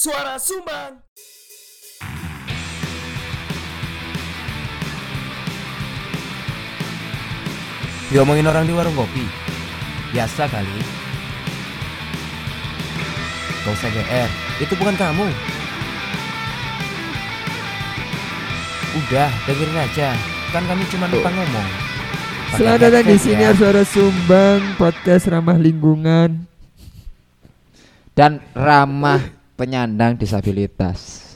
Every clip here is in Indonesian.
Suara Sumbang. Diomongin orang di warung kopi. Biasa kali. Gak usah GR Itu bukan kamu. Udah dengerin aja. Kan kami cuma numpang ngomong. Pakai Selamat datang di sini ya. Suara Sumbang Podcast ramah lingkungan. Dan ramah penyandang disabilitas.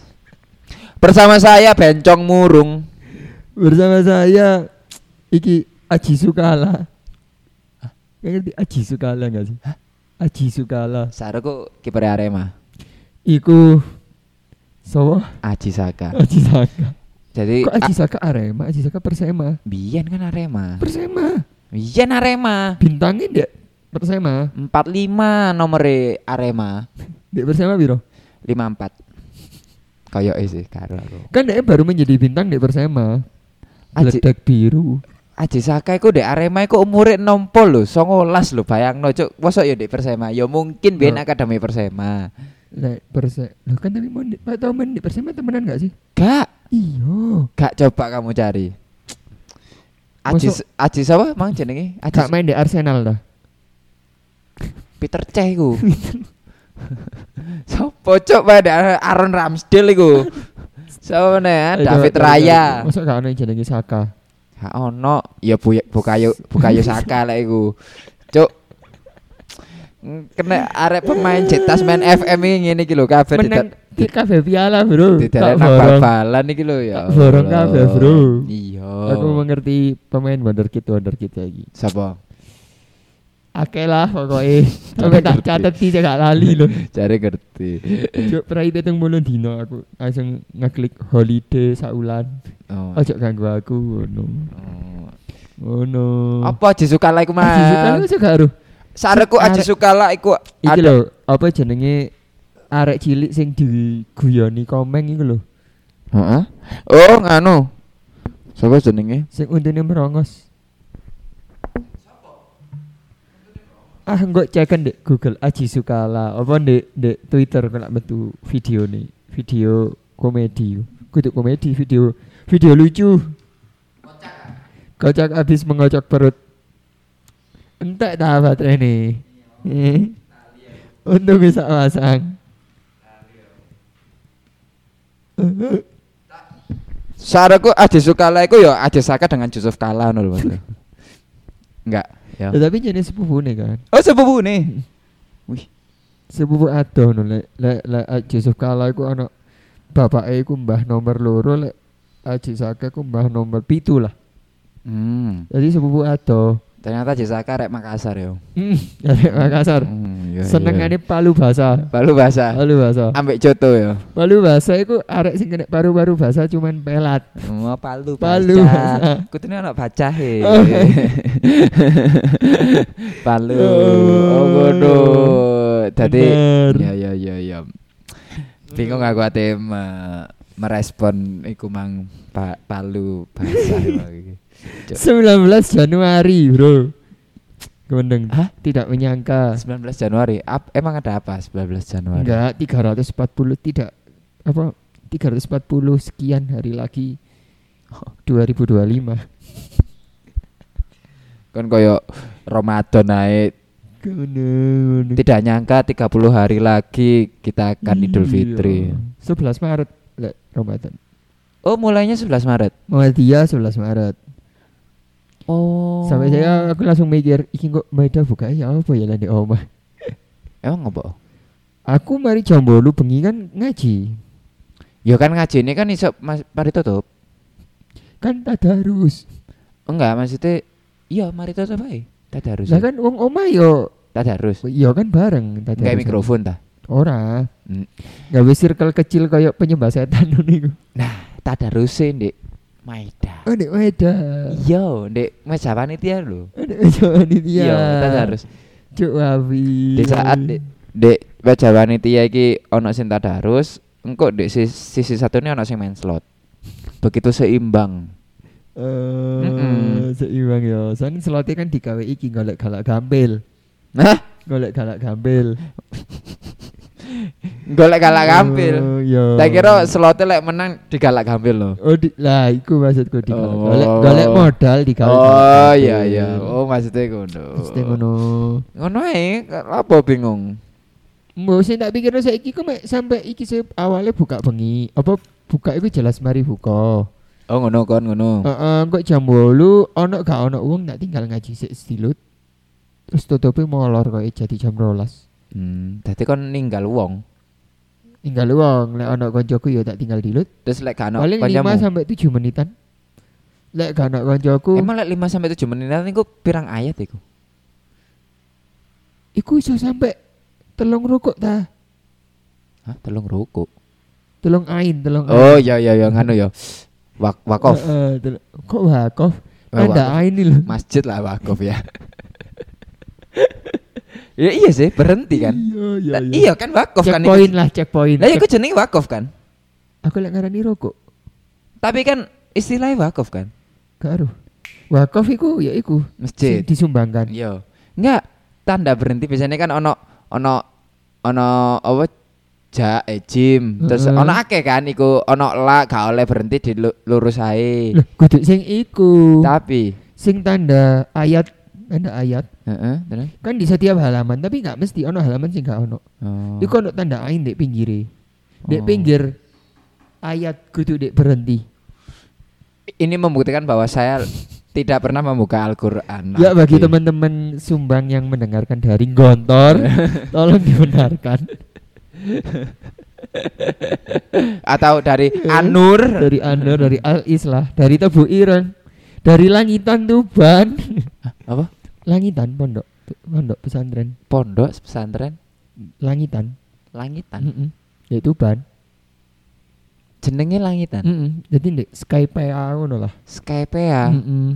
Bersama saya Bencong Murung. Bersama saya Iki Aji Sukala Kau ngerti Aji Sukala gak sih? Aji Sukala Saruku kiper Arema, Iku Sowo Aji Saka. Aji Saka Jadi Kok Aji Saka Arema Aji Saka Persema Biyen kan Arema. Persema Biyen Arema. Bintangin dek Persema 45 nomere Arema. Dek Persema biro 54. Kayak sih karo aku. Kan dek baru menjadi bintang dek Persema Ledak biru Aji Saka iku dek Arema iku umure 60 lho, 19 lho bayangno cuk. Mosok ya dek Persema? Ya mungkin biyen Loh. akademi Persema. Lek Perse Loh kan tapi mau Pak main di Persema temenan gak sih? Gak, Iya gak coba kamu cari. Aji Aji sapa mang jenenge? Aji Gak main di Arsenal dah Peter Cech iku. Sopo cuk pada Aaron Ramsdale iku. Sopo nih? Eh, David Raya. Masa gak yang jenenge Saka Ha ono, ya bu bukayo bukayo Saka lek iku. Cuk. Mm, Kena arek pemain cetas main FM ini ngene iki lho kabeh Menang di kafe piala bro tidak bal-balan iki lho ya. Borong kabeh, bro. Iya. Aku mengerti pemain wonderkid wonderkid lagi Sapa? Akeh lah pokoknya Sampai tak catet sih gak lali loh Cari ngerti. Cuk prai peteng mulut dino aku langsung ngeklik holiday saulan Oh. Ojo ganggu aku ngono Oh. Ngono Apa Aji Sukala iku Aji Sukala Mas? juga karo Sareku Aji Arek- Sukala iku Iki lho apa jenenge arek cilik sing diguyoni komeng iku Heeh. Oh, nganu. Sapa jenenge? sing untune merongos ah enggak ceken dek Google. Aji Sukala apa dek dek Twitter kalau metu video nih video komedi. Kudu komedi video video lucu. Kocak abis mengocok perut. Entek dah baterai nih Eh. untuk bisa pasang Sareku Aji Sukala iku ya Aji Saka dengan Yusuf Kala. Mas. Enggak, ya. Ya, tapi jenis sepupu nih kan Oh, sepupu nih. Wih, sepupu adoh no lek lek lek Yusuf Kala iku ana bapake iku mbah nomor loro lek Aji Saka iku mbah nomor pitu lah. Hmm. Jadi sepupu adoh. Ternyata Saka rek Makassar ya. Hmm, dari Makassar. Hmm, iya, Senengane iya. palu bahasa. Palu bahasa. Palu bahasa. Ambek Coto ya. Palu bahasa iku arek sing kena paru-paru bahasa cuman pelat. Oh, palu Palu bahasa. Kutune ana baca he. Oh. palu. Oh. Oh, ngono. Dadi ya ya ya ya. Bingung aku ate me- merespon iku mang pa, palu bahasa iki. Cuk. 19 Januari, Bro. Kemendeng. Hah? Tidak menyangka. 19 Januari. Ap- emang ada apa 19 Januari? Enggak, 340 tidak apa 340 sekian hari lagi 2025. Kan koyo Ramadan naik tidak nyangka 30 hari lagi kita akan Idul Iya. Fitri. 11 Maret Ramadan. Oh, mulainya 11 Maret. Muhammadiyah 11 Maret. Oh. Sampai saya aku langsung mikir iki kok Maida buka ya apa ya di omah. emang apa? Aku mari Jambolu bengi kan ngaji. Ya kan ngaji ini kan iso mas, mari tutup. Kan tadarus. Enggak, maksudnya iya mari tutup ae. Tadarus. Lah kan wong omah yo Tadarus. iya kan bareng tadarus. Enggak mikrofon ta. Ora. Hmm. Gawe circle kecil kayak penyembah setan ngono iku. Tadarus Ndek Maida. Oh, Nek Maida. Iya, Ndek meja panitia lho. Nek panitia. Iya, tadarus. Cuk wapi. Di saat Ndek Ndek meja panitia iki ono sing tadarus, engko Ndek sisi, sisi satunya ono sing main slot. Begitu seimbang. Eh, Mm-mm. seimbang ya. Soalnya slotnya kan digawe iki golek galak gampil. Nah, Golek galak gampil. Golek galak gampil. Oh. Tak kira slotnya lek menang digalak gampil loh. Oh, di, lah iku maksudku di Oh. golek golek modal di Oh iya iya. Oh maksudnya ngono. Mesti ngono. Ngono ae, apa bingung? Mbok sing tak pikirno saiki ku mek sampai iki sih awalnya buka bengi. Apa buka iku jelas mari buka. Oh ngono kon ngono. Heeh, kok jam 8 ono gak ono wong tak tinggal ngaji sik stilut. Terus tutupi molor kok jadi jam 12. Hmm, dadi kon ninggal wong. Tinggal wong, lek ono koncoku ya tak tinggal dilut. Terus lek gak Paling 5 kancamu. sampai 7 menitan. Lek gak ono koncoku, Emang lek 5 sampai 7 menit niku pirang ayat iku? iku iso sampai telung rukuk ta. Hah, telung ruku. Telung ain, telung Oh iya iya iya nganu ya. Wak wakof. Heeh, telung- kok wakof? Oh, Tanda wakof. ain lho. Masjid lah wakof ya. ya iya sih, berhenti kan. Iya, Lah, iya kan wakof kan Checkpoint lah, checkpoint. Lah iku jenenge wakof kan. Aku lek ngarani rokok. Tapi kan istilahnya wakof kan. Gak aruh. Wakof iku ya iku Masjid. sing disumbangkan. Iya. Enggak, tanda berhenti biasanya kan ono ono ono apa ja eh gym terus ono akeh kan iku ono la gak oleh berhenti di lu- lurus ae. Loh, kudu sing iku. Tapi Sing tanda ayat, tanda ayat heeh, terus kan di setiap halaman, tapi nggak mesti ono halaman sing gak ono. oh. Iku ono tanda ain di pinggire. Di Oh. pinggir ayat kudu di berhenti. ini membuktikan bahwa saya tidak pernah membuka Al-Qur'an. Ya bagi teman-teman sumbang yang mendengarkan dari Gontor, tolong dibenarkan atau dari. Anur dari Anda, dari Al Islah, dari Tebu Ireng, dari Langitan Tuban, apa? Langitan pondok, pondok pesantren, Pondok pesantren Langitan, Langitan. Mm-mm. ya Tuban, Jenenge Langitan. Mm-mm. jadi ndek Sky PA ngono lah, Skypea. Mm-mm.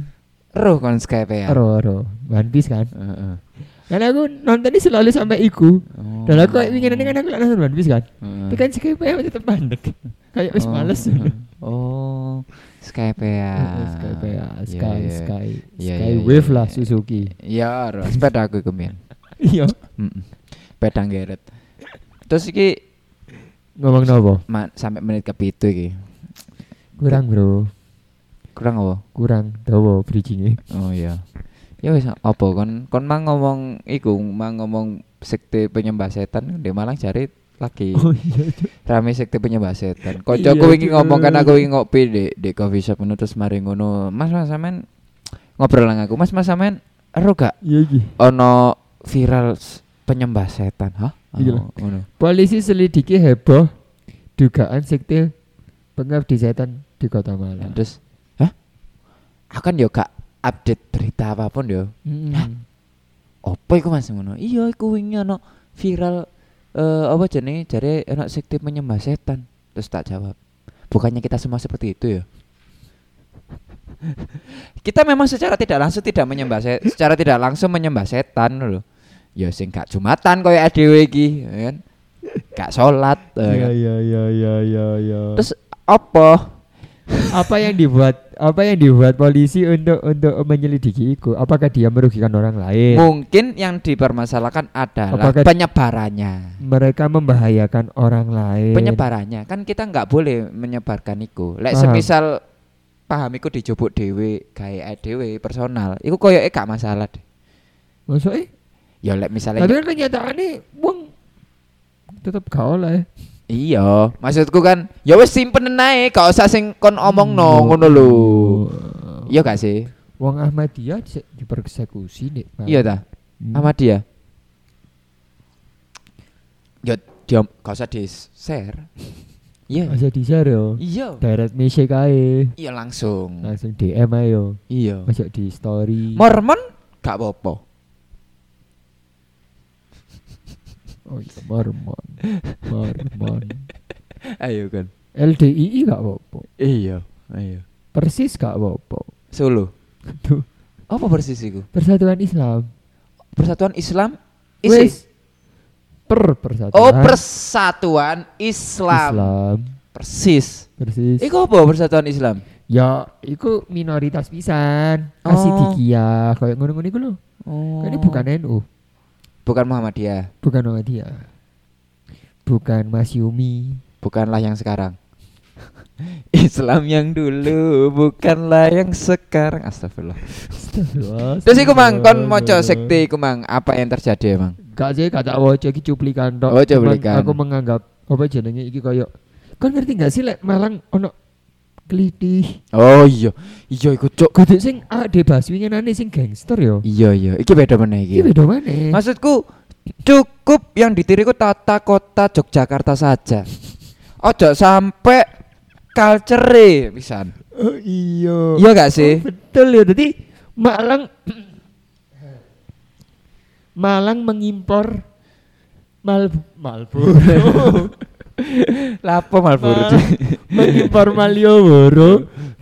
Roh kon Skypea. Ero ero, One Piece kan, Heeh. karena aku nonton ini selalu sampai iku, Oh. dan aku ingin kan aku nonton One Piece kan, tapi kan Sky PA tetep mandek, kayak wis Oh. males. Oh, Skypea. Sky PA, Iya, Sky, iya. Sky, Iya, Sky iya, Wave lah. Suzuki. Ro, sepeda aku kemien. Iya. Sepeda geret. Terus iki Ngomong nopo? ma- sampai menit ke pitu iki. Kurang bro, Kurang apa? kurang dawa bridgingnya. Oh iya. Ya wis apa kon kon mang ngomong iku mang ngomong sekte penyembah setan di Malang cari lagi Oh iya. Rame sekte penyembah setan. Iya, Kocokku wingi Cuk. ngomong kan aku wingi ngopi di di coffee shop ngono terus mari ngono. Mas Mas sampean ngobrol lang aku. Mas Mas sampean ero gak Iya iki. ono viral penyembah setan? Hah? Iya. Oh, ngono. Polisi selidiki heboh dugaan sekte pengabdi setan di Kota Malang. Terus hah? Aku kan yo gak update berita apa pun yo. Mm. Hah? Apa iku Mas ngono? Iya iku wingi ono viral eh apa jenenge jare ono sekte penyembah setan. Terus tak jawab. Bukannya kita semua seperti itu ya? kita memang secara tidak langsung tidak menyembah se- secara tidak langsung menyembah setan loh. Ya sing gak jumatan koyo dhewe iki, ya kan. Gak salat, ya iya iya iya iya iya. Terus apa? Apa yang dibuat apa yang dibuat polisi untuk untuk menyelidiki itu? Apakah dia merugikan orang lain? Mungkin yang dipermasalahkan adalah Apakah- penyebarannya. Mereka membahayakan orang lain. penyebarannya kan kita nggak boleh menyebarkan iku lek Paham. semisal paham iku dijupuk dhewe gawe dhewe personal iku koyoke gak masalah deh Maksudnya? ya lek misalnya Tapi kan kenyataannya wong tetap gak oleh. Iya maksudku kan ya wis simpen ae gak usah sing kon omong no Hmm. ngono lho iya gak sih Wong Ahmadiyah di, dipersekusi. Pak. iya ta Hmm. sama dia ya dia gak usah di share iya Masa di share yo. iya Direct message ae. iya langsung Langsung DM ae yo. iya Masuk di story. Mormon gak apa-apa Oh iya, Mormon. Mormon. ayo kan LDII gak apa-apa. iya ayo Persis gak apa-apa. Solo. Tuh, Apa persis iku? Persatuan Islam. Persatuan Islam. Wis per persatuan. Oh, Persatuan Islam. Islam. Persis. Persis. Iku apa Persatuan Islam? Ya, iku minoritas pisan. Oh. Asidikiyah, kayak ngono-ngono iku lho. Oh. Kan Ini bukan NU, bukan Muhammadiyah. bukan Muhammadiyah. bukan Mas Yumi. bukanlah yang sekarang. Islam yang dulu bukanlah yang sekarang. Astagfirullah. Astagfirullah. Terus iku mang kon maca sekte iku mang apa yang terjadi emang? Gak sih kata waca iki cuplikan tok. Oh, cuplikan. Aku menganggap apa jenenge iki koyo Kon ngerti gak sih lek Malang ono klitih. Oh iya, iya iku cuk. Kudu sing ade bas winginane sing gangster yo. Iya iya, iki beda meneh Iki iki. beda maneh. Maksudku cukup yang ditiriku tata kota Yogyakarta saja. Ojo sampai culture pisan. Oh iya. Iya gak sih? Oh, betul ya. Jadi Malang Malang mengimpor mal Malboro. Lapo Malboro. Malang mengimpor Malioboro.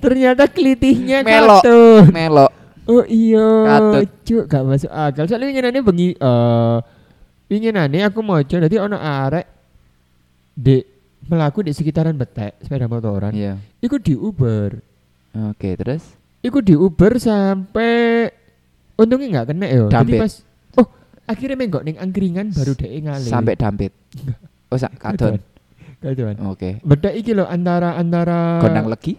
Ternyata kelitihnya Melok. katut. Melok. Oh iya. Katut. Cuk, gak masuk akal. Soalnya winginane bengi eh winginane aku moco dadi ono arek di melaku di sekitaran betek sepeda motoran. Iya. Iku di Uber. Oke, terus Iku di Uber sampai untungnya nggak kena ya. Jadi Dampit. pas oh akhirnya menggok ning angkringan baru dhek ngalih. sampai dampit. Oh, sak kadon. Oke. Beda iki lho antara antara Gondang legi?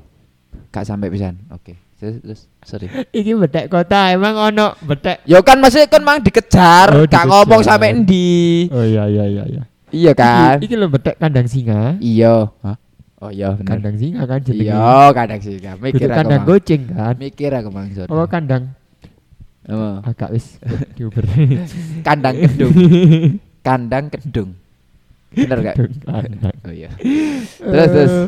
Gak sampai pisan. Oke. Terus, terus sorry. iki bedek kota emang ono bedek. Yo kan maksudnya kan mang dikejar, Oh, gak ngomong sampai endi. Oh iya iya iya iya. Iya kan? Iki, iki lho bedek kandang singa. Iya. Hah? Oh iya bener. Kandang singa kan jenenge. Iya, kadang sih. Gak Mikir aku. kandang Mang. kucing kan. Mikir aku Mang Zon. Oh kandang Oh. agak wis. Kandang kedung. Kandang kedung. Bener gak? Oh iya. Terus terus. Eh,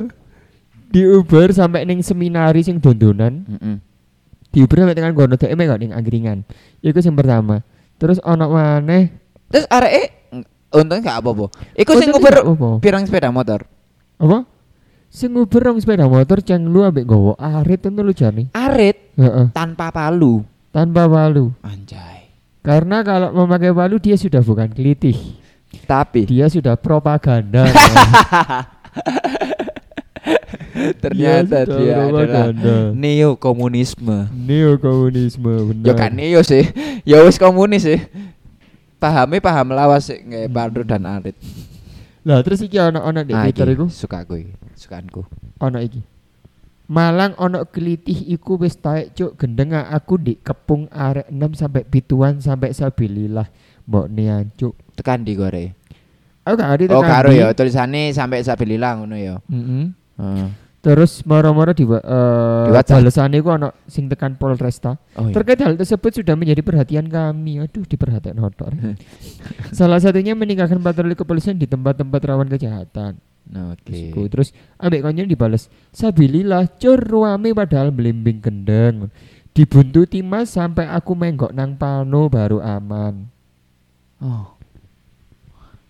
di Uber sampai ning seminari sing dondonan Mm-mm. di Uber sampai dengan gono dhek kok ning angkringan. Iku sing pertama. Terus ono maneh Terus arek untungnya gak apa-apa. Iku sing Uber gak pirang sepeda motor. apa? Sing Uber rong sepeda motor ceng lu ambek gowo arit itu lu jane. Arit Heeh, tanpa palu. tanpa palu. Anjay. Karena kalau memakai palu dia sudah bukan kelitih. Tapi Dia sudah propaganda. ternyata sudah dia adalah neo komunisme. Neo komunisme benar. Ya kan neo sih. Ya wis komunis sih. Pahami paham lawas sih nggak Pandu dan Arit. Lah terus iki ono di Nah, Twitter iku. suka aku iki, sukaanku. Ono iki. Malang ono kelitih iku wis taek cuk gendeng aku di kepung arek 6 sampai pituan sampai sabilillah. Mbok nian cuk. Tekan di gore. Aku gak ngerti Oh karo ya tulisannya sampai sabilillah ngono ya. Mm-mm. Heeh. Terus moro-moro di uh, balesane iku ono sing tekan Polresta. Oh iya. Terkait hal tersebut sudah menjadi perhatian kami. Aduh, diperhatikan motor. Salah satunya meninggalkan patroli kepolisian di tempat-tempat rawan kejahatan. Nah, Oke. Terus, terus ambek konyo dibales. Sabilillah cur ruame padahal belimbing gendeng. Dibuntuti mas sampai aku menggok nang pano baru aman. Oh.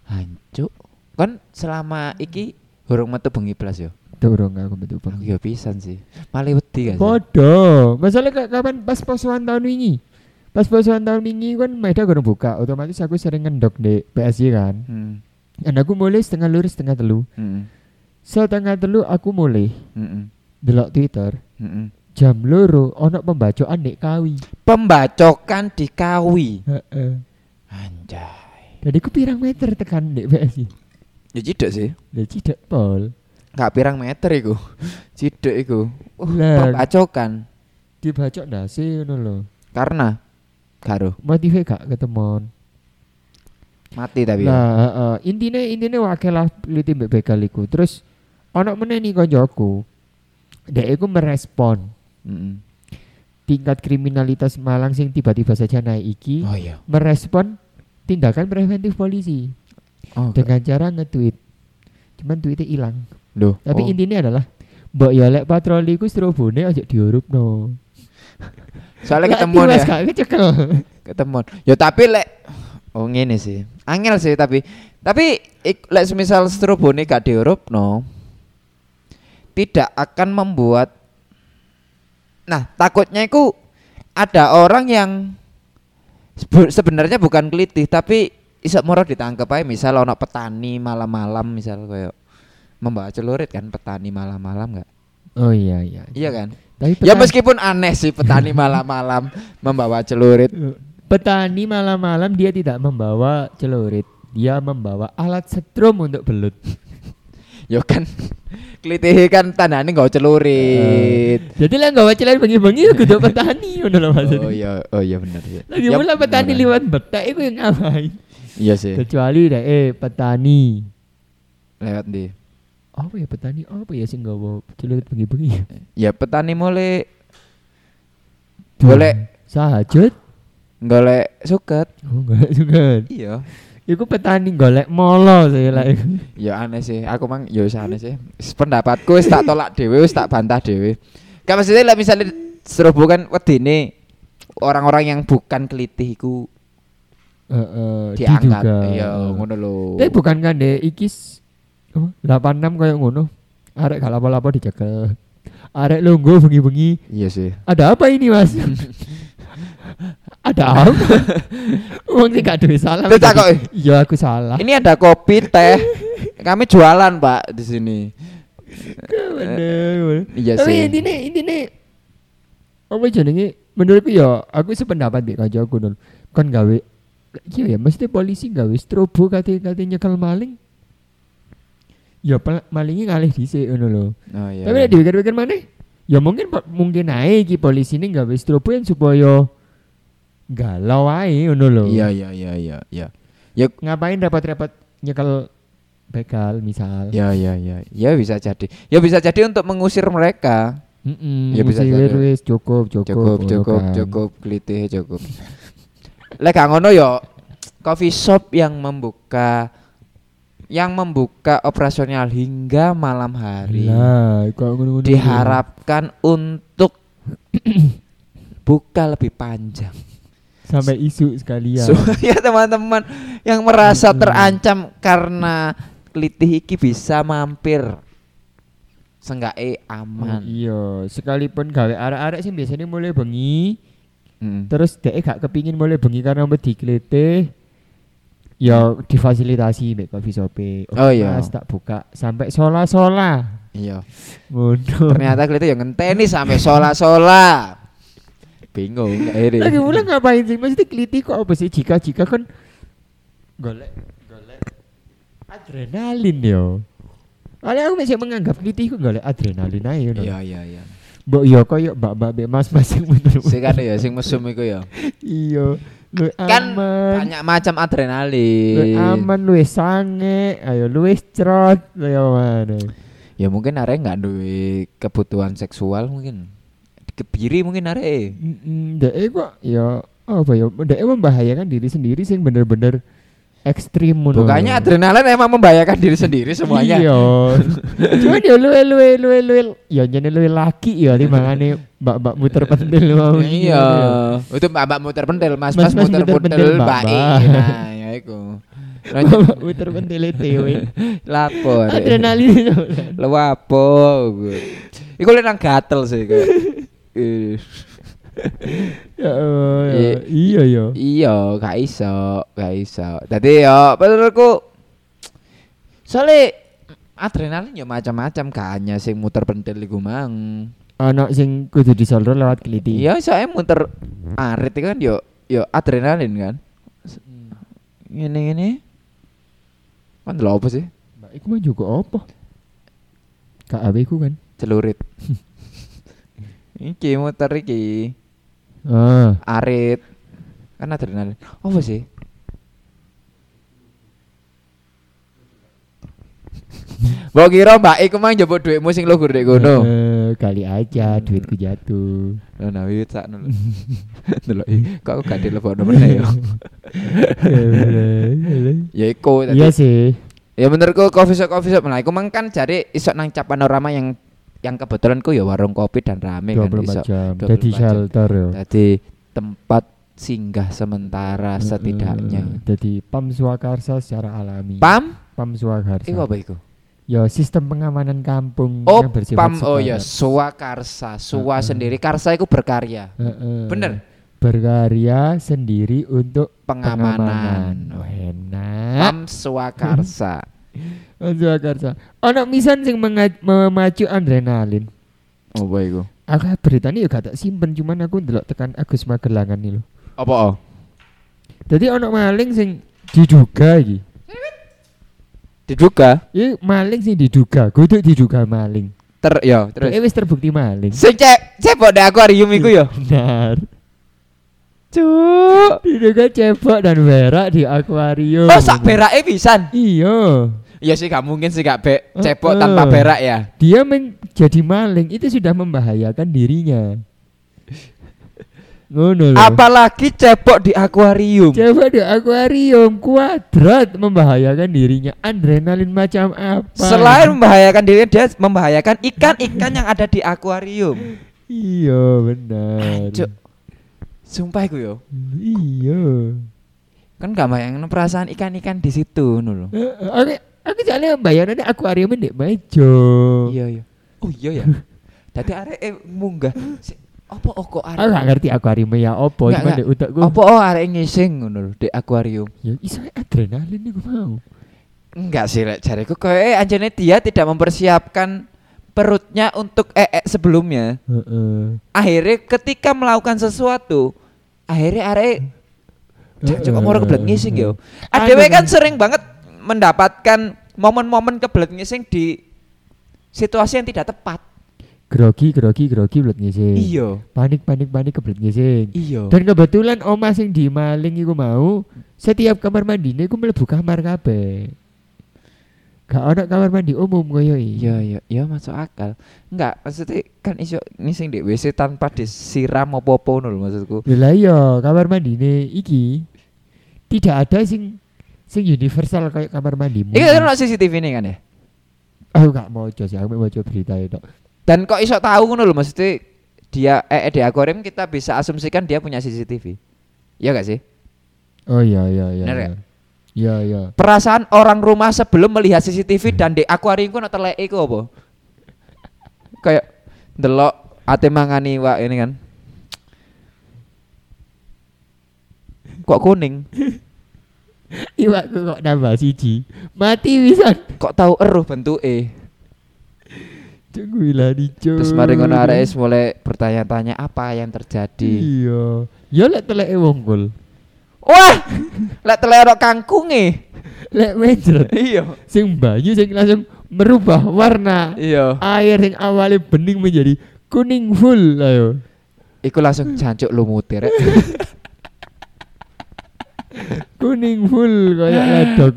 Hancuk. Kan selama iki hurung metu bengi blas yo. Dorong aku Aku bang. ya pisan sih. Mali wedi sih? Podo. Masalah kapan pas posuan tahun wingi. Pas posuan tahun wingi kan Maeda kurang buka. Otomatis aku sering ngendok di PSG kan. Hmm. Dan aku mulai setengah lurus setengah telu. Hmm. Setengah telu aku mulai Hmm. delok Twitter. Hmm. Jam loro ono pembacokan dek kawi. Pembacokan di kawi. Heeh. Anjay. Jadi aku pirang meter tekan dek PSG. Ya cidek sih. Lah tidak pol. Gak pirang meter iku. Cidek iku. Uh, Lah. pembacokan. Dibacok ndase ngono lho. Karena karo Motive gak ketemon. mati tapi ya. Lah, heeh. intine intine wakil lah liti mbek begal iku. Terus ono meneh nih koncoku. Dek iku merespon Mm-mm. Tingkat kriminalitas Malang sing tiba-tiba saja naik iki Oh iya. merespon tindakan preventif polisi Oh, dengan cara nge-tweet. Cuman tweetnya hilang. Loh. Tapi oh. intinya adalah Mbok ya lek patroli ku strobone aja diurupno. Soalnya ketemuan ya. gak kecekel. Ketemuan. Ya tapi lek Oh ngene sih. Angel sih tapi tapi ik, lek semisal strobone gak diurup no tidak akan membuat Nah, takutnya itu ada orang yang sebe- sebenarnya bukan kelitih tapi isak moro ditangkap aja misal ono petani malam-malam misal kayak membawa celurit kan petani malam-malam nggak Oh iya iya. iya kan Tapi ya meskipun aneh sih petani malam-malam membawa celurit petani malam-malam dia tidak membawa celurit. dia membawa alat setrum untuk belut. Yo kan klitihe kan tandane nggawa celurit. Jadi lah nggak wacilan bengi-bengi ya kudu petani ngono lho maksudnya. Oh iya, oh iya bener ya. Lagi Ya, pula petani bener. liwat betak itu yang ngapain? Iya sih. Kecuali deh eh petani. Lewat di. Apa ya petani? Apa ya sih nggak bawa celurit bengi-bengi? Ya petani mulai boleh Sahajut? golek suket. Oh enggak juga. Iya. Iku petani golek molo saya lah. iku. Ya aneh sih. Aku mang ya wis aneh sih. Pendapatku wis tak tolak dhewe, wis tak bantah dhewe. Kan maksudnya lah misalnya serobo kan wedine orang-orang yang bukan kelitih iku Heeh, diangkat. diduga. Iya, ngono lho. Tapi bukan kan deh ikis oh, 86 kayak ngono. Arek gak lapo-lapo dicekel. Arek lungguh bengi-bengi. Iya sih. Ada apa ini, Mas? ada apa? Sih gak duwe salah. Terus tak kok, Iya, aku salah. Ini ada kopi, teh. Kami jualan, Pak, di sini. Bener. Iya Tapi sih. intine intine apa jenenge menurutku ya aku sependapat nek kancaku nol. Kon gawe iya ya mesti polisi gawe strobo kate kate nyekel maling. Ya malingnya ngalih dhisik ngono lho. Oh iya. Tapi nek dipikir-pikir mana? Ya mungkin mungkin ae iki polisi ini gawe strobo yang supaya galau ae ngono lho. Iya, iya, iya, iya, iya. Ya Ngapain repot-repot nyekel begal misal. Ya ya ya ya bisa jadi ya bisa jadi untuk mengusir mereka Mm-mm, Ya bisa jadi. wis cukup cukup cukup cukup kan. cukup klitih cukup lek gak ngono yo coffee shop yang membuka yang membuka operasional hingga malam hari ngono-ngono. diharapkan untuk buka lebih panjang sampai isu sekalian. supaya teman-teman yang merasa Mm-mm. terancam karena klitih iki bisa mampir senggae Oh, aman iya, sekalipun gawe arek-arek sih biasanya mulai bengi, Mm. terus dhek gak kepingin mulai bengi karena wedi klete. Ya difasilitasi mek coffee shop Oh, iya. Mas tak buka sampai sola-sola. iya ternyata klitih yang ngenteni sampai sola-sola bingung akhirnya Lagi mulai ngapain sih? Mesti kliti kok apa sih jika-jika kan golek golek adrenalin yo. Kali aku masih menganggap kliti ku golek adrenalin aja iya iya iya Mbok yo koyo mbak-mbak mas-mas yang bener. sing kan ya sing mesum iku ya Iya. Lu Kan aman. banyak macam Lu adrenalin aman lu sange, ayo lu cerot, lu yo mana. ya mungkin arek nggak duwe kebutuhan seksual mungkin kebiri mungkin arek Dek kok ya apa ya? Dek membahayakan diri sendiri sing bener-bener ekstrim ngono. bukannya adrenalin emang membahayakan diri sendiri semuanya Iya. Cuman ya luwe luwe luwe luwe ya jane luwe laki ya timbangane mbak-mbak muter pentil mau. iya itu mbak muter pentil mas Mas- mas mas muter pentil Mbak. nah ya iku muter pentil tewe. lapor Adrenalin. Lu apa? Iku lek nang gatel sih kayak. Eh, Ya ya. Iya. ya. iya, gak iso, gak iso. Dadi ya menurutku soalnya adrenalin ya macam-macam gak hanya sing muter pentil iku mang. Anak sing kudu disolder lewat keliti. Iya, saya muter arit itu kan yo yo adrenalin kan. Ngene ngene. Kan lho apa sih? Mbak iku mah juga apa? KAW ku kan. Celurit. iki muter iki. Ah, arit kan adrenalin apa sih Mbok kira mbak iku mang njupuk dhuwitmu sing lugur dek kono. eh, kali aja duitku jatuh. Lho nah wiwit sakno. Delok ih, kok aku gak dilebokno meneh ya. Ya iku tadi. Iya sih. Ya menurutku coffee shop coffee shop nah iku mang kan jare iso nang cap panorama yang yang kebetulan ku ya warung kopi dan rame kan 24 iso. jam. 24 Jadi shelter ya. Jadi tempat singgah sementara setidaknya. Jadi PAM Swakarsa secara alami. Pam? PAM Swakarsa. Iku apa iku? Ya sistem pengamanan kampung Oh, yang bersifat pam oh ya, swakarsa, suwa Heeh. sendiri. Karsa itu berkarya. Heeh. Bener? Berkarya sendiri untuk Pengamanan. Oh, enak. Pam swakarsa. PAM Swakarsa. Ono misan sing memacu adrenalin. oh, apa iku? Aku berita ini ya gak tak simpen cuman aku ndelok tekan Agus Magelangan nih lho. Apa? oh? Jadi ono maling sing diduga iki. Diduga Ini maling sih diduga, kudu diduga maling. ter yo terus. Terus wis terbukti maling. Sing cek cepok di akuarium iku yo. Benar. Cuk. Diduga cebok dan berak di akuarium. Oh sak berake pisan. Iya. Iya sih gak mungkin sih gak be cepok Heeh. tanpa berak ya. Dia menjadi maling itu sudah membahayakan dirinya. Ngono loh. Apalagi cepok di akuarium. Coba di akuarium kuadrat membahayakan dirinya. Adrenalin macam apa? Selain membahayakan dirinya dia membahayakan ikan-ikan yang ada di akuarium. Iya benar. Cuk. Sumpah iku yo. Iya. Kan gak bayangin perasaan ikan-ikan di situ eh, Oke, aku soalnya bayangannya akuarium ini mejo. Iya iya. Oh iya ya. Dadi arek eh, munggah. Apa oh, kok Aku gak arek? ngerti akuarium ya opo, Nggak, cuma utakku. Apa oh arek ngising ngono lho di akuarium. Ya iso adrenalin iku mau. Enggak sih lek jariku kayak eh, anjane dia tidak mempersiapkan perutnya untuk ee sebelumnya. Heeh. Akhirnya ketika melakukan sesuatu, akhirnya arek Cuk kok mau kebelet ngising yo. Adewe kan. sering banget mendapatkan momen-momen kebelet ngising di situasi yang tidak tepat. Grogi, grogi, grogi belet ngising. Iya. Panik, panik, panik kebelet ngising. Iya. Dan kebetulan oma sing di maling iku mau setiap kamar mandine iku mlebu kamar kabeh. Gak ada kamar mandi umum koyo. Iya iya iya masuk akal. Enggak, maksudnya kan iso ngising di WC tanpa disiram apa-apa ngono lho maksudku. Lah iya, kamar mandine iki tidak ada sing sing universal kayak kamar mandimu. Iki kan ono CCTV nih kan ya. Aku gak mau sih, aku mau coba berita itu. Dan kok iso tahu ngono lho maksudnya dia eh di akuarium kita bisa asumsikan dia punya CCTV. Iya gak sih? Oh iya iya iya. Bener iya. ya? Iya iya. Perasaan orang rumah sebelum melihat CCTV dan di akuarium ku ono teleke ku apa? Kayak delok ate mangani wak ini kan. Kok kuning? Iwakku kok nambah siji. Mati pisan. Kok tahu eruh bentuke? Tunggu lah dicu. Terus mari ngono arek wis mulai bertanya-tanya apa yang terjadi. Iya. Ya lek teleke wongkul. Wah, lek telerok kangkunge. Lek mencret. Iya. Sing banyu sing langsung merubah warna. Iya. Air yang awalnya bening menjadi kuning full ayo. Iku langsung jancuk lumutir. rek. Kuning full kayak ledok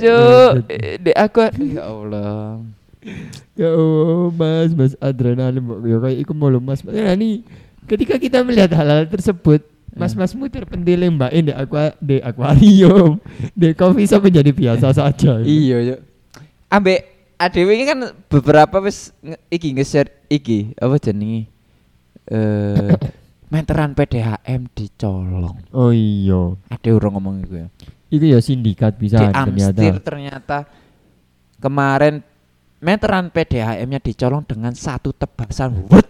Cuk, mencret. di aku ya Allah. Ya Allah, mas, mas adrenalin ya kayak iku mulu mas. Ya ini ketika kita melihat hal-hal tersebut, mas-masmu terpentil mbak di aqua di akuarium, di coffee shop menjadi biasa saja. Iya, yo. Ambek adewe ini kan beberapa wis nge- iki nge-share iki apa jenenge? Eh meteran PDHM dicolong. Oh iya, Ada orang ngomong iku ya. itu ya sindikat bisa Di Amstir ternyata. ternyata kemarin meteran PDHM-nya dicolong dengan satu tebasan. Wut.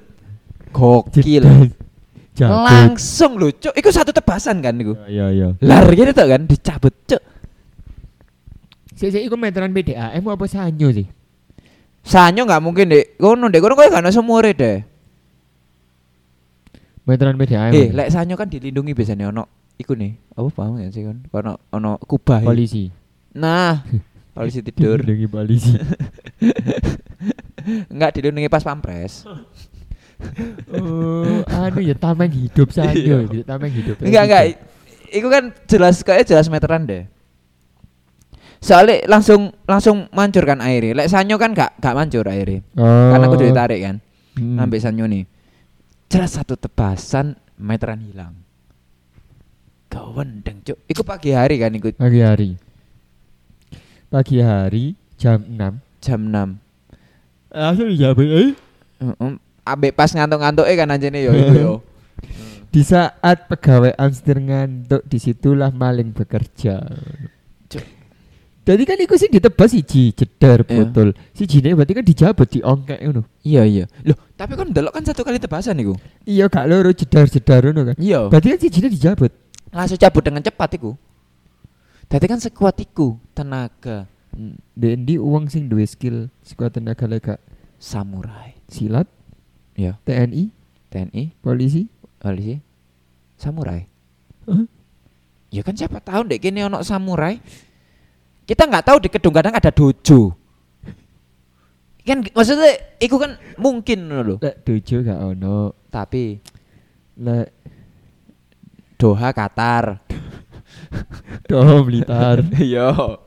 Gokil. Langsung lho, Cuk. Iku satu tebasan kan iku. Ya ya. Lar gitu tuh kan dicabut, Cuk. Saya saya ikut meteran PDAM apa sanyo sih? Sanyo nggak mungkin deh. Kono deh, kono kowe gak ono semure deh. Meteran PDAM. Eh, lek sanyo kan dilindungi biasanya ono iku nih. Apa paham ya sih kan? Ono ono kubah. polisi. Nah, polisi tidur. Dilindungi polisi. Enggak dilindungi pas pampres. oh, anu ya tameng hidup sanyo, Iya. gitu, tameng hidup. Enggak enggak. Iku kan jelas kayak jelas meteran deh. Soalnya langsung langsung mancur kan airnya. Lek sanyo kan gak gak mancur airnya. Oh. Karena aku ditarik kan. Hmm. Ngambil sanyo nih. Jelas satu tebasan meteran hilang. Gawendeng, Cuk. Iku pagi hari kan ikut pagi hari. Pagi hari jam 6. jam 6. Langsung dijawab eh Heeh. Ambek pas ngantuk-ngantuk kan anjene yo iku yo. Di saat pegawai Amstir ngantuk, di situlah maling bekerja. Jadi kan iku sih ditebas siji jedar Iya. botol. Sijine berarti kan dijabut diongkek ngono. Iya iya. Loh, tapi kan delok kan satu kali tebasan iku. Iya gak loro jedar-jedar ngono kan. Iya. Berarti kan sijine dijabut. Langsung cabut dengan cepat iku. Dadi kan sekuat iku tenaga Dendi uang sing duwe skill sekuat tenaga lega samurai. silat, Ya, TNI, TNI, polisi. polisi, samurai. Hah? Ya kan siapa tahu dek kini ono samurai. Kita nggak tahu di Kedung Gadang ada dojo. Kan maksudnya iku kan mungkin lho. Lek dojo gak ono. Tapi Lek Doha Qatar. Doh Blitar. Yo.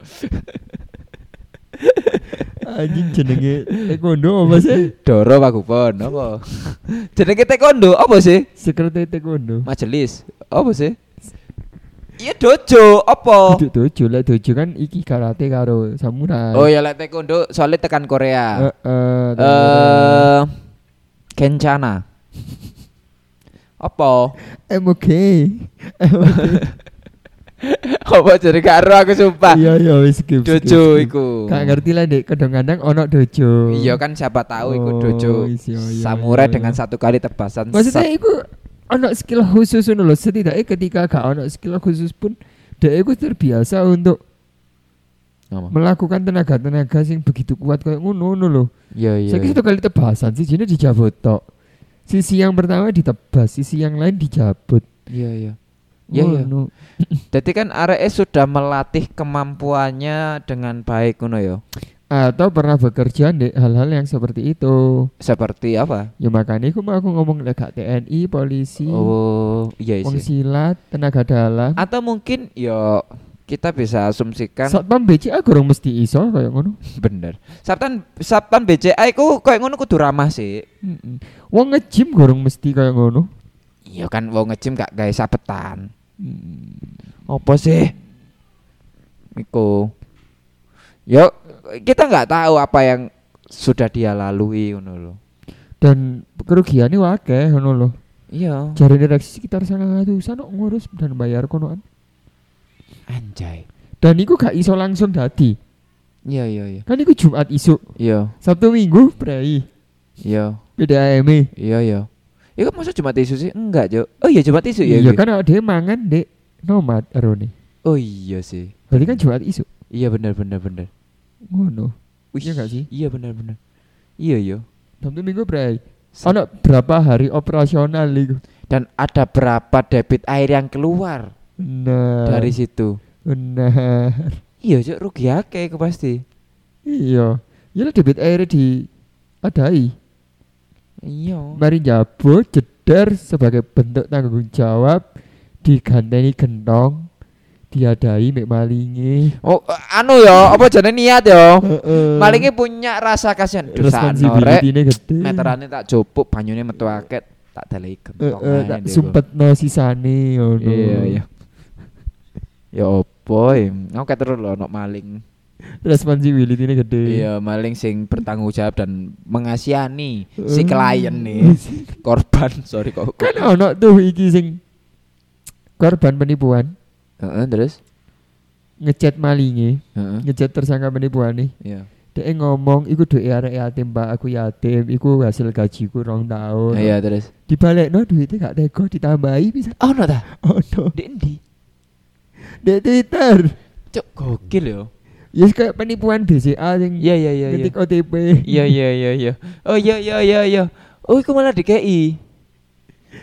Anjing jenenge taekwondo apa sih? Doro Pagupon apa? Jenenge taekwondo apa sih? Sekretari taekwondo. Majelis. Apa sih? Iya dojo apa? Duduk dojo lek dojo kan iki karate karo samurai. Oh ya lek taekwondo soalnya tekan Korea. Eh, eh, Eh Kencana. Apa? MOK. Apa jadi karo aku sumpah. Iya iya wis skip. Dojo iku. Gak ngerti lah dek kadang-kadang ono dojo. Iya kan siapa tahu iku Oh, dojo. is, iya, iya, Samurai iya, dengan satu kali tebasan. Maksudnya iku ono skill khusus ngono lho. Setidaknya ketika gak ono skill khusus pun dek iku terbiasa untuk Apa? melakukan tenaga-tenaga sing begitu kuat kayak ngono ngono lho. Iya iya. Saya iya. satu kali tebasan sih jadi dijabut tok. Sisi yang pertama ditebas, sisi yang lain dijabut. Iya iya. Iya iya. Ngono. Jadi kan RS sudah melatih kemampuannya dengan baik ngono ya. Atau pernah bekerja di hal-hal yang seperti itu. Seperti apa? Ya makanya aku mau aku ngomong gak TNI, polisi, Oh, iya sih. silat, tenaga dalam. Atau mungkin yo kita bisa asumsikan Satpam BCA kurang mesti iso kayak ngono. bener. Sabtan Sabtan BCA iku kayak ngono kudu ramah sih. Mm-mm. Wong nge-gym kurang mesti kayak ngono. Iya kan wong ngejim gak gawe sabetan. Mm. Apa sih? Iku. Yo kita nggak tahu apa yang sudah dia lalui ngono loh. Dan kerugiannya wakeh ngono loh. Iya. Jari direksi sekitar sangat ratusan kok ngurus dan bayar konoan. Anjay. Dan iku gak iso langsung dadi. Iya iya iya. Kan iku Jumat isuk, Iya Sabtu Minggu prei. iya PDAM. iya iya. Iku masa cuma tisu sih? Enggak, Jo. Oh iya cuma tisu ya. Iya kan ada mangan dek nomad arone. Oh iya sih. Berarti kan Jumat isuk. Iya benar benar benar. Ngono. Wih, Iya nggak sih? Iya benar benar. Iya iya. Sabtu Minggu prei. Ono berapa hari operasional iku? Dan ada berapa debit air yang keluar Nah. dari situ? Benar. Iya, Jo, rugi akeh iku pasti. Iya. Ya debit air di adai. Iya. Mari jabut jeder sebagai bentuk tanggung jawab diganteni gentong diadai mek malinge. Oh, anu ya, apa jane niat ya? Heeh. Punya rasa kasihan. Responsibility-ne gede. Meterane tak jupuk, banyune metu akeh, tak dalei gentong. Heeh, tak sumpetno sisane ngono. Iya, iya. Ya opo, em. aku terus lho ono maling. Responsibility-ne gede. Iya, maling sing bertanggung jawab dan mengasihani si Eh. klien nih, korban. Sorry kok. Kan ono tuh iki sing korban penipuan Heeh, terus? ngechat malinge, Heeh. ngechat tersangka penipuan nih. Iya. Dia ngomong, iku duit arek yatim pak, aku yatim, iku hasil gajiku rong tahun. Iya, terus. Dibalik no duitnya gak teko ditambahi bisa. Oh, no ta? Oh no, Di endi? di Twitter. Cuk, gokil yo. Ya kayak penipuan BCA yang Iya, iya, iya, iya. ngetik OTP. Iya, iya, iya, iya. Oh, iya, iya, iya, iya. Oh, iku malah DKI.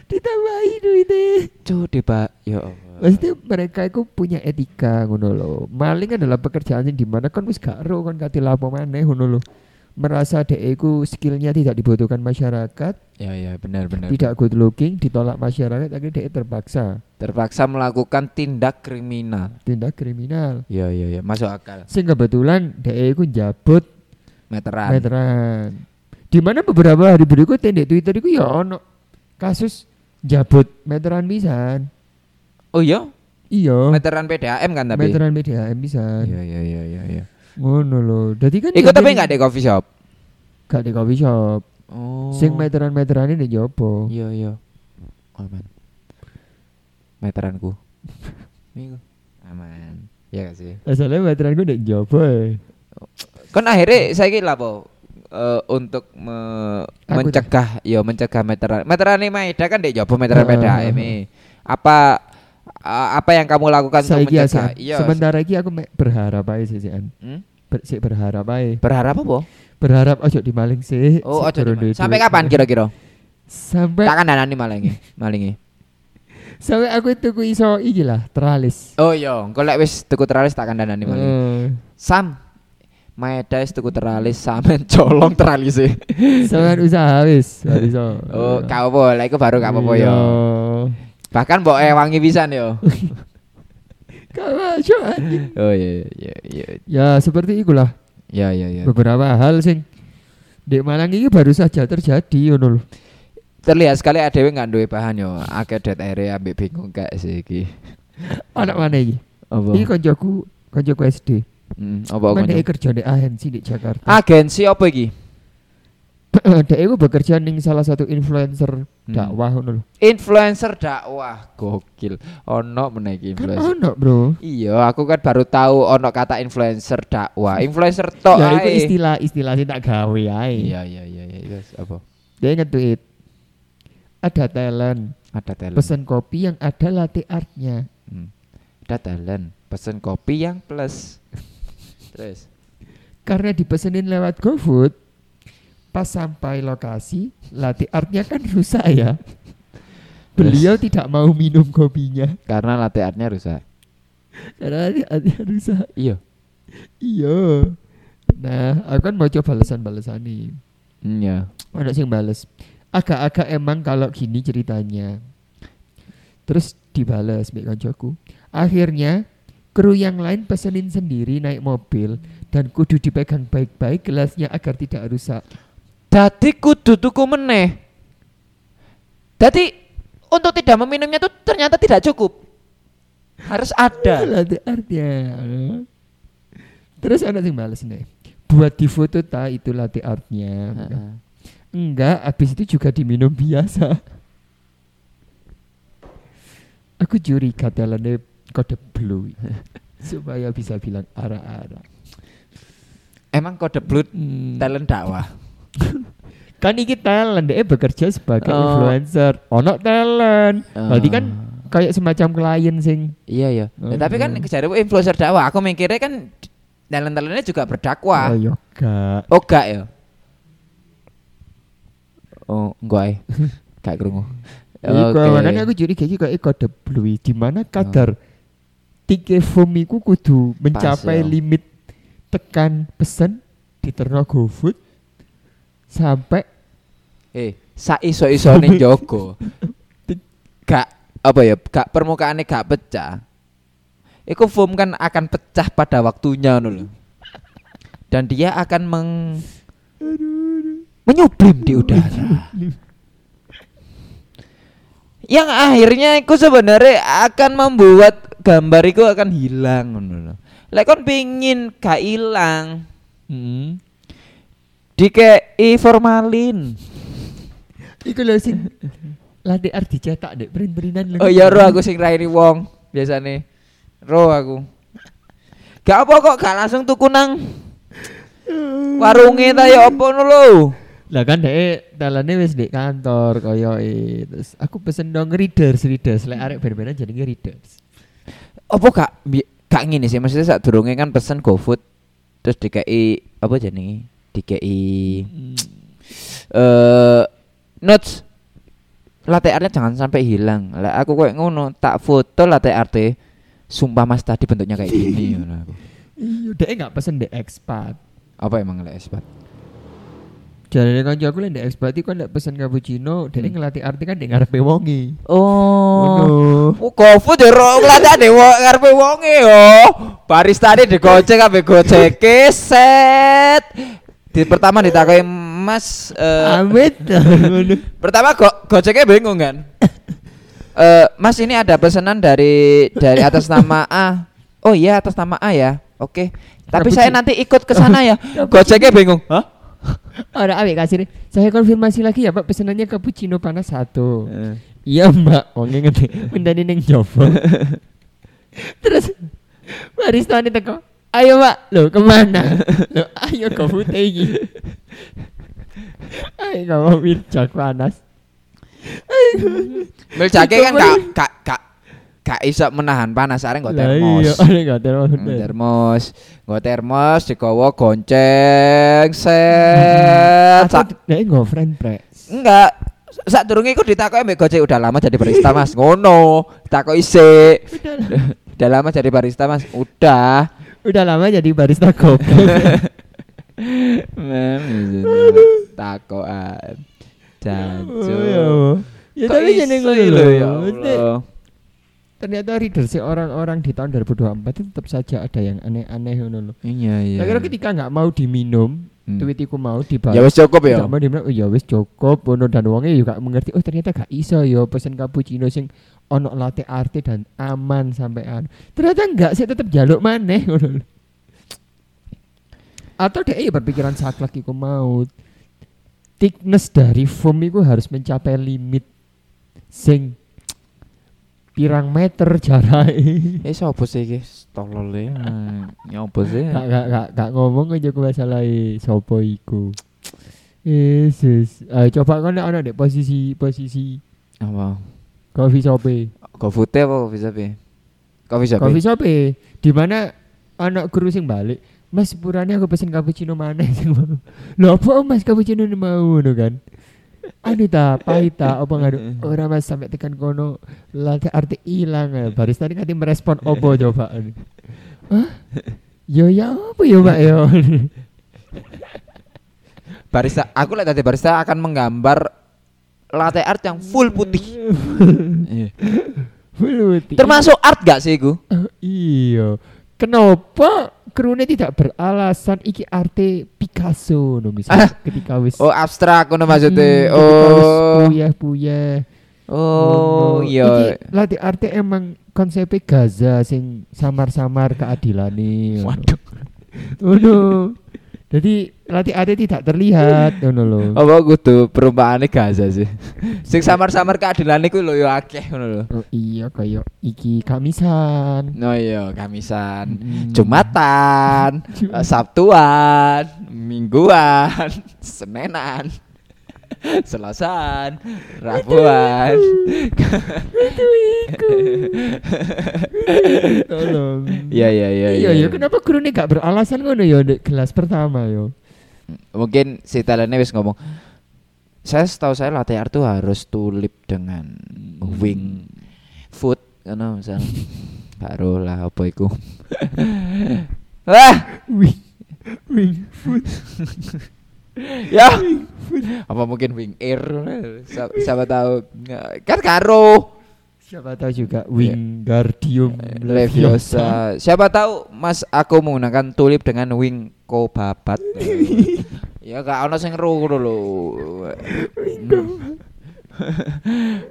Ditambahi duitnya. Cuk, Pak. Ya Allah. Maksudnya mereka itu punya etika ngono loh. Maling adalah pekerjaan yang di mana kan wis gak ro kan kate lapo maneh ngono loh. Merasa dek iku skillnya tidak dibutuhkan masyarakat, Ya, ya, benar, benar. tidak good looking, ditolak masyarakat, akhirnya dek terpaksa Terpaksa melakukan tindak kriminal. tindak kriminal. Iya, iya, iya. Masuk akal. Sing kebetulan dek iku jabut Meteran. meteran. Di mana beberapa hari berikutnya di Twitter iku ya ono kasus jabut meteran pisan. Oh iya? Iya. Meteran PDAM kan tapi. Meteran PDAM pisan. Iya, iya, iya, iya, iya. Ngono loh. Dadi kan Iku ya tapi enggak di coffee shop. gak di coffee shop. Oh. Sing meteran-meteran ini jopo. Iya, iya. Aman. Meteranku. Iku. Aman. Iya gak sih? Asalnya meteran gue udah jopo ya. Kan akhirnya saya kira apa? Eh, untuk me- Aku mencegah ya mencegah meteran meteran ini Maeda kan dek jopo meteran Heeh. PDAM ini. apa eh, apa yang kamu lakukan untuk Saiki mencegah aja. iya Sementara iki aku berharap aja sih. Hmm? Ber, berharap aja. berharap apa Berharap ojo dimaling sih. oh ojo durung di- duwe sampai kapan kira-kira Sampai tak kan danani malingi malingi sampai aku tuku iso iki lah teralis. oh iya engko lek wis tuku teralis tak kan danani malingi Eh, Sam Maeda wis tuku teralis sampean colong teralis e. Sampean usaha wis, iso. Oh, gak apa, lek iku baru gak apa-apa Iya. Bahkan mbok eh wangi pisan yo. Masuk anjing. Oh iya iya iya. Ya seperti itulah Ya ya ya. beberapa hal sing di Malang ini baru saja terjadi ngono lho. Terlihat sekali adewe nggak duwe bahan yo. Akeh dead area ambek bingung gak sih iki. Anak mana iki? Apa? Iki koncoku, koncoku SD. Hmm, apa Mana kanca? dia kerja di agensi di Jakarta. Agensi apa iki? Dia itu bekerja ning salah satu influencer Hmm. dakwah ngono lho. Influencer dakwah. Gokil. Ono meneh iki Kan influencer. ono, Bro. Iya, aku kan baru tahu ono kata influencer dakwah. Influencer tok ya itu istilah-istilah sing tak gawe ae. Iya iya iya iya yes, apa? Dia nge-tweet ada talent Ada talent. pesan kopi yang ada latte artnya. Hmm. Ada talent. Pesen kopi yang plus. Terus. Karena dipesenin lewat GoFood, pas sampai lokasi, latte artnya kan rusak ya. Beliau tidak mau minum kopinya Karena latte artnya rusak. karena latte artnya rusak. Iya. Iya. Nah, aku kan mau coba balesan-balesan nih. Hmm, Iya. Ada sih yang bales. Agak-agak emang kalau gini ceritanya. Terus dibales mbak koncoku. Akhirnya kru yang lain pesenin sendiri naik mobil dan kudu dipegang baik-baik gelasnya agar tidak rusak. Dadi kudu tuku meneh. Dadi untuk tidak meminumnya itu ternyata tidak cukup. Harus ada. Artnya. Terus ada yang bales nih. Buat di foto ta itu latte artnya. Enggak, habis itu juga diminum biasa. Aku curiga dalamnya kode blue supaya bisa bilang arah-arah. Emang kode blood Hmm. talent dakwah. Kan iki talent, dia bekerja sebagai Oh. influencer. Ono talent. Berarti kan Oh. kayak semacam klien sing Iya iya. Ya, tapi kan Mhm. kejar influencer dakwah. Aku mikirnya kan talent-talentnya juga berdakwah. Oh, yo gak. Oh gak ya? Oh enggak eh. Gak krungu. Iku Oke. makanya aku curiga iki kayak kode blue di mana kadar tiket form iku kudu mencapai ya. limit tekan pesen diterno GoFood sampai Eh, saiso-isone Joko. Gak apa ya? Gak permukaannya gak pecah. Iku foam kan akan pecah pada waktunya lho. Dan dia akan meng menyublim di udara. Yang akhirnya itu sebenarnya akan membuat gambar itu akan hilang ngono lho. Lek kon pingin gak hilang, hmm, dikei formalin. iku lho sing latte art dicetak dek print-printan lho. Oh iya ro aku sing raini wong biasane. Ro aku. Gak apa kok gak langsung tuku nang warunge ta ya apa lho. Lah kan dek dalane wis di kantor koyo terus aku pesen dong readers readers lek arek ben-benan jenenge readers. Apa gak bi- gak ngene sih maksudnya saat durunge kan pesen GoFood terus dikei apa jenenge? Dikei eh notes latte artnya jangan sampai hilang. Lah aku kayak ngono, tak foto latte arte. Sumpah Mas tadi bentuknya kayak gini ngono aku. Iya, dek enggak pesen dek expat. Apa emang lek espat? Jarane kanca aku lek ndek expat iku kan ndek pesen cappuccino, dek Hmm. ngelatih arti kan ndek ngarepe wonge. Oh. Oh, GoFood ya ro ngladane wong ngarepe wonge yo. Barista ini digocek kabeh goceke set. Di pertama ditakoki Mas eh, Amit. Pertama go goceknya bingung kan. Eh, mas ini ada pesanan dari dari atas nama A. Oh iya atas nama A ya. Oke. Tapi saya nanti ikut ke sana ya. Goceknya bingung. Hah? Ada awik kasir. Saya konfirmasi lagi ya Pak pesanannya cappuccino panas satu. Eh. Iya Mbak, wonge ngerti. Mendani ning jowo. Terus barista ini teko. Ayo Mbak, lo ke mana? lo ayo ke iki. Ayo kamu bijak panas. Milcake kan gak gak gak gak iso menahan panas nggo Lah termos. Iya, nggak termos. Hmm, termos, nggo termos digawa gonceng set. Dia nggak friend press. enggak saat durunge iku ditakoki mbek Gojek udah lama jadi barista Mas. Ngono, ditakoki sik. Udah lama jadi barista Mas. Udah. Udah lama jadi barista kopi. Mem, takoan. Jancuk. Oh, ya. Ya tapi iso jeneng ngono lho, ya. Ternyata readership orang-orang di tahun 2024 itu tetap saja ada yang aneh-aneh ngono lho. Iya iya. Kira ketika nggak mau diminum, Hmm. tweetiku mau dibalas. Ya wis cukup ya. Mau diminum, oh ya wis cukup ngono dan wongnya juga mengerti oh ternyata gak iso ya pesen cappuccino sing ono latte arte dan aman sampean. Ternyata enggak sih tetap jaluk maneh. Atau dia ya berpikiran saklek iku mau thickness dari foam itu harus mencapai limit sing pirang meter jaraknya. Eh sapa sih iki? Tolol ya. Ya apa sih? Gak, gak, gak, gak ngomong aja ku masalah sopo iku. Yesus. Eh, coba kan ana dek posisi posisi Apa? Coffee shop GoFood apa coffee shop? Coffee shop. Coffee shop di mana anak guru sing balik. Mas sepurane aku pesen cappuccino mana sing mau. Lho apa Mas cappuccino ini mau ngono kan? Anu ta, pahit ta, apa ngadu Ora Mas sampai tekan kono latte arti hilang ya. Barista ini kati merespon opo coba. Hah? Yo ya apa yo Mbak yo? barista, aku lihat tadi barista akan menggambar latte art yang full putih. Iya. Putih. Termasuk art gak sih iku? Oh, iya. Kenapa krune tidak beralasan iki arte Picasso no misalnya ketika wis Oh abstrak ngono Hmm, maksudnya. wis Oh. puyeh-puyeh. Oh Ngono. iya. Iki latih arte emang konsepnya Gaza sing samar-samar keadilane. Waduh. Ngono. Jadi latih arte tidak terlihat ngono lho. Apa kudu perumpamannya Gaza sih. Sing samar-samar keadilan iku lho ya akeh ngono lho. Oh, iya kayak iki kamisan. Oh iya, Kamisan, Mm. Jumatan, Sabtuan, Mingguan, Senenan, Selasan, Rabuan. Tolong. Iya iya iya. Iya, iya, kenapa gurunya gak beralasan ngono ya di kelas pertama yo? Mungkin si talentnya wis ngomong. Saya setahu saya latte art tuh harus tulip dengan wing foot karena misal baru lah apa iku. Wah, Wing, wing food. Ya apa mungkin wing air Sa- siapa tahu kan karo Siapa tahu juga Wingardium Leviosa siapa tahu mas aku menggunakan tulip dengan wing kobabat ya gak ono sing ru dulu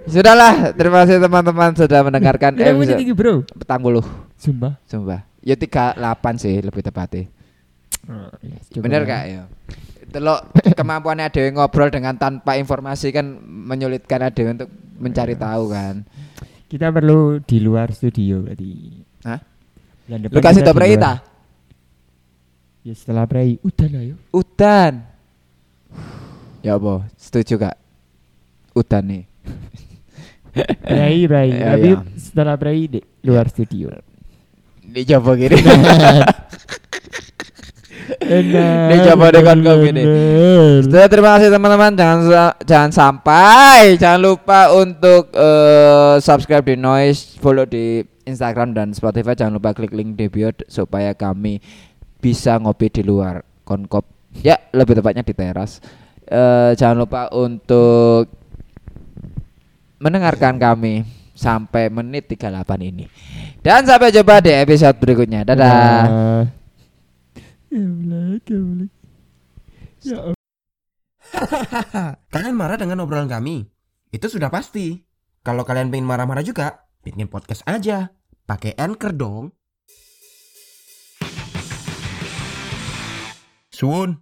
Sudahlah, terima kasih teman-teman sudah mendengarkan menit episode Bro. petang puluh, Sumpah. sumpah. Ya tiga delapan sih lebih tepatnya. Oh, yes, cukup Bener lah. kak ya. Telok kemampuannya ada ngobrol dengan tanpa informasi kan menyulitkan ada untuk mencari tahu kan. Kita perlu di luar studio berarti. Hah? Lu kasih kita tau di Prei luar. ta? Ya setelah Prei, udah lah yuk. Udan. Ya apa? Setuju kak? Udan nih. Prei, Prei. Ya, Tapi ya. setelah Prei di luar studio. Dicoba gini. Enak. Ini coba dengan kopi nih. Sudah terima kasih teman-teman. Jangan jangan sampai jangan lupa untuk eh, subscribe di Noise, follow di Instagram dan Spotify. Jangan lupa klik link di bio supaya kami bisa ngopi di luar konkop. Ya, lebih tepatnya di teras. Eh, jangan lupa untuk mendengarkan kami sampai menit 38 ini. Dan sampai jumpa di episode berikutnya. Dadah. Dadah. Ya. Kalian marah dengan obrolan kami? Itu sudah pasti. Kalau kalian pengen marah-marah juga, bikin podcast aja. Pakai Anchor dong. Suun.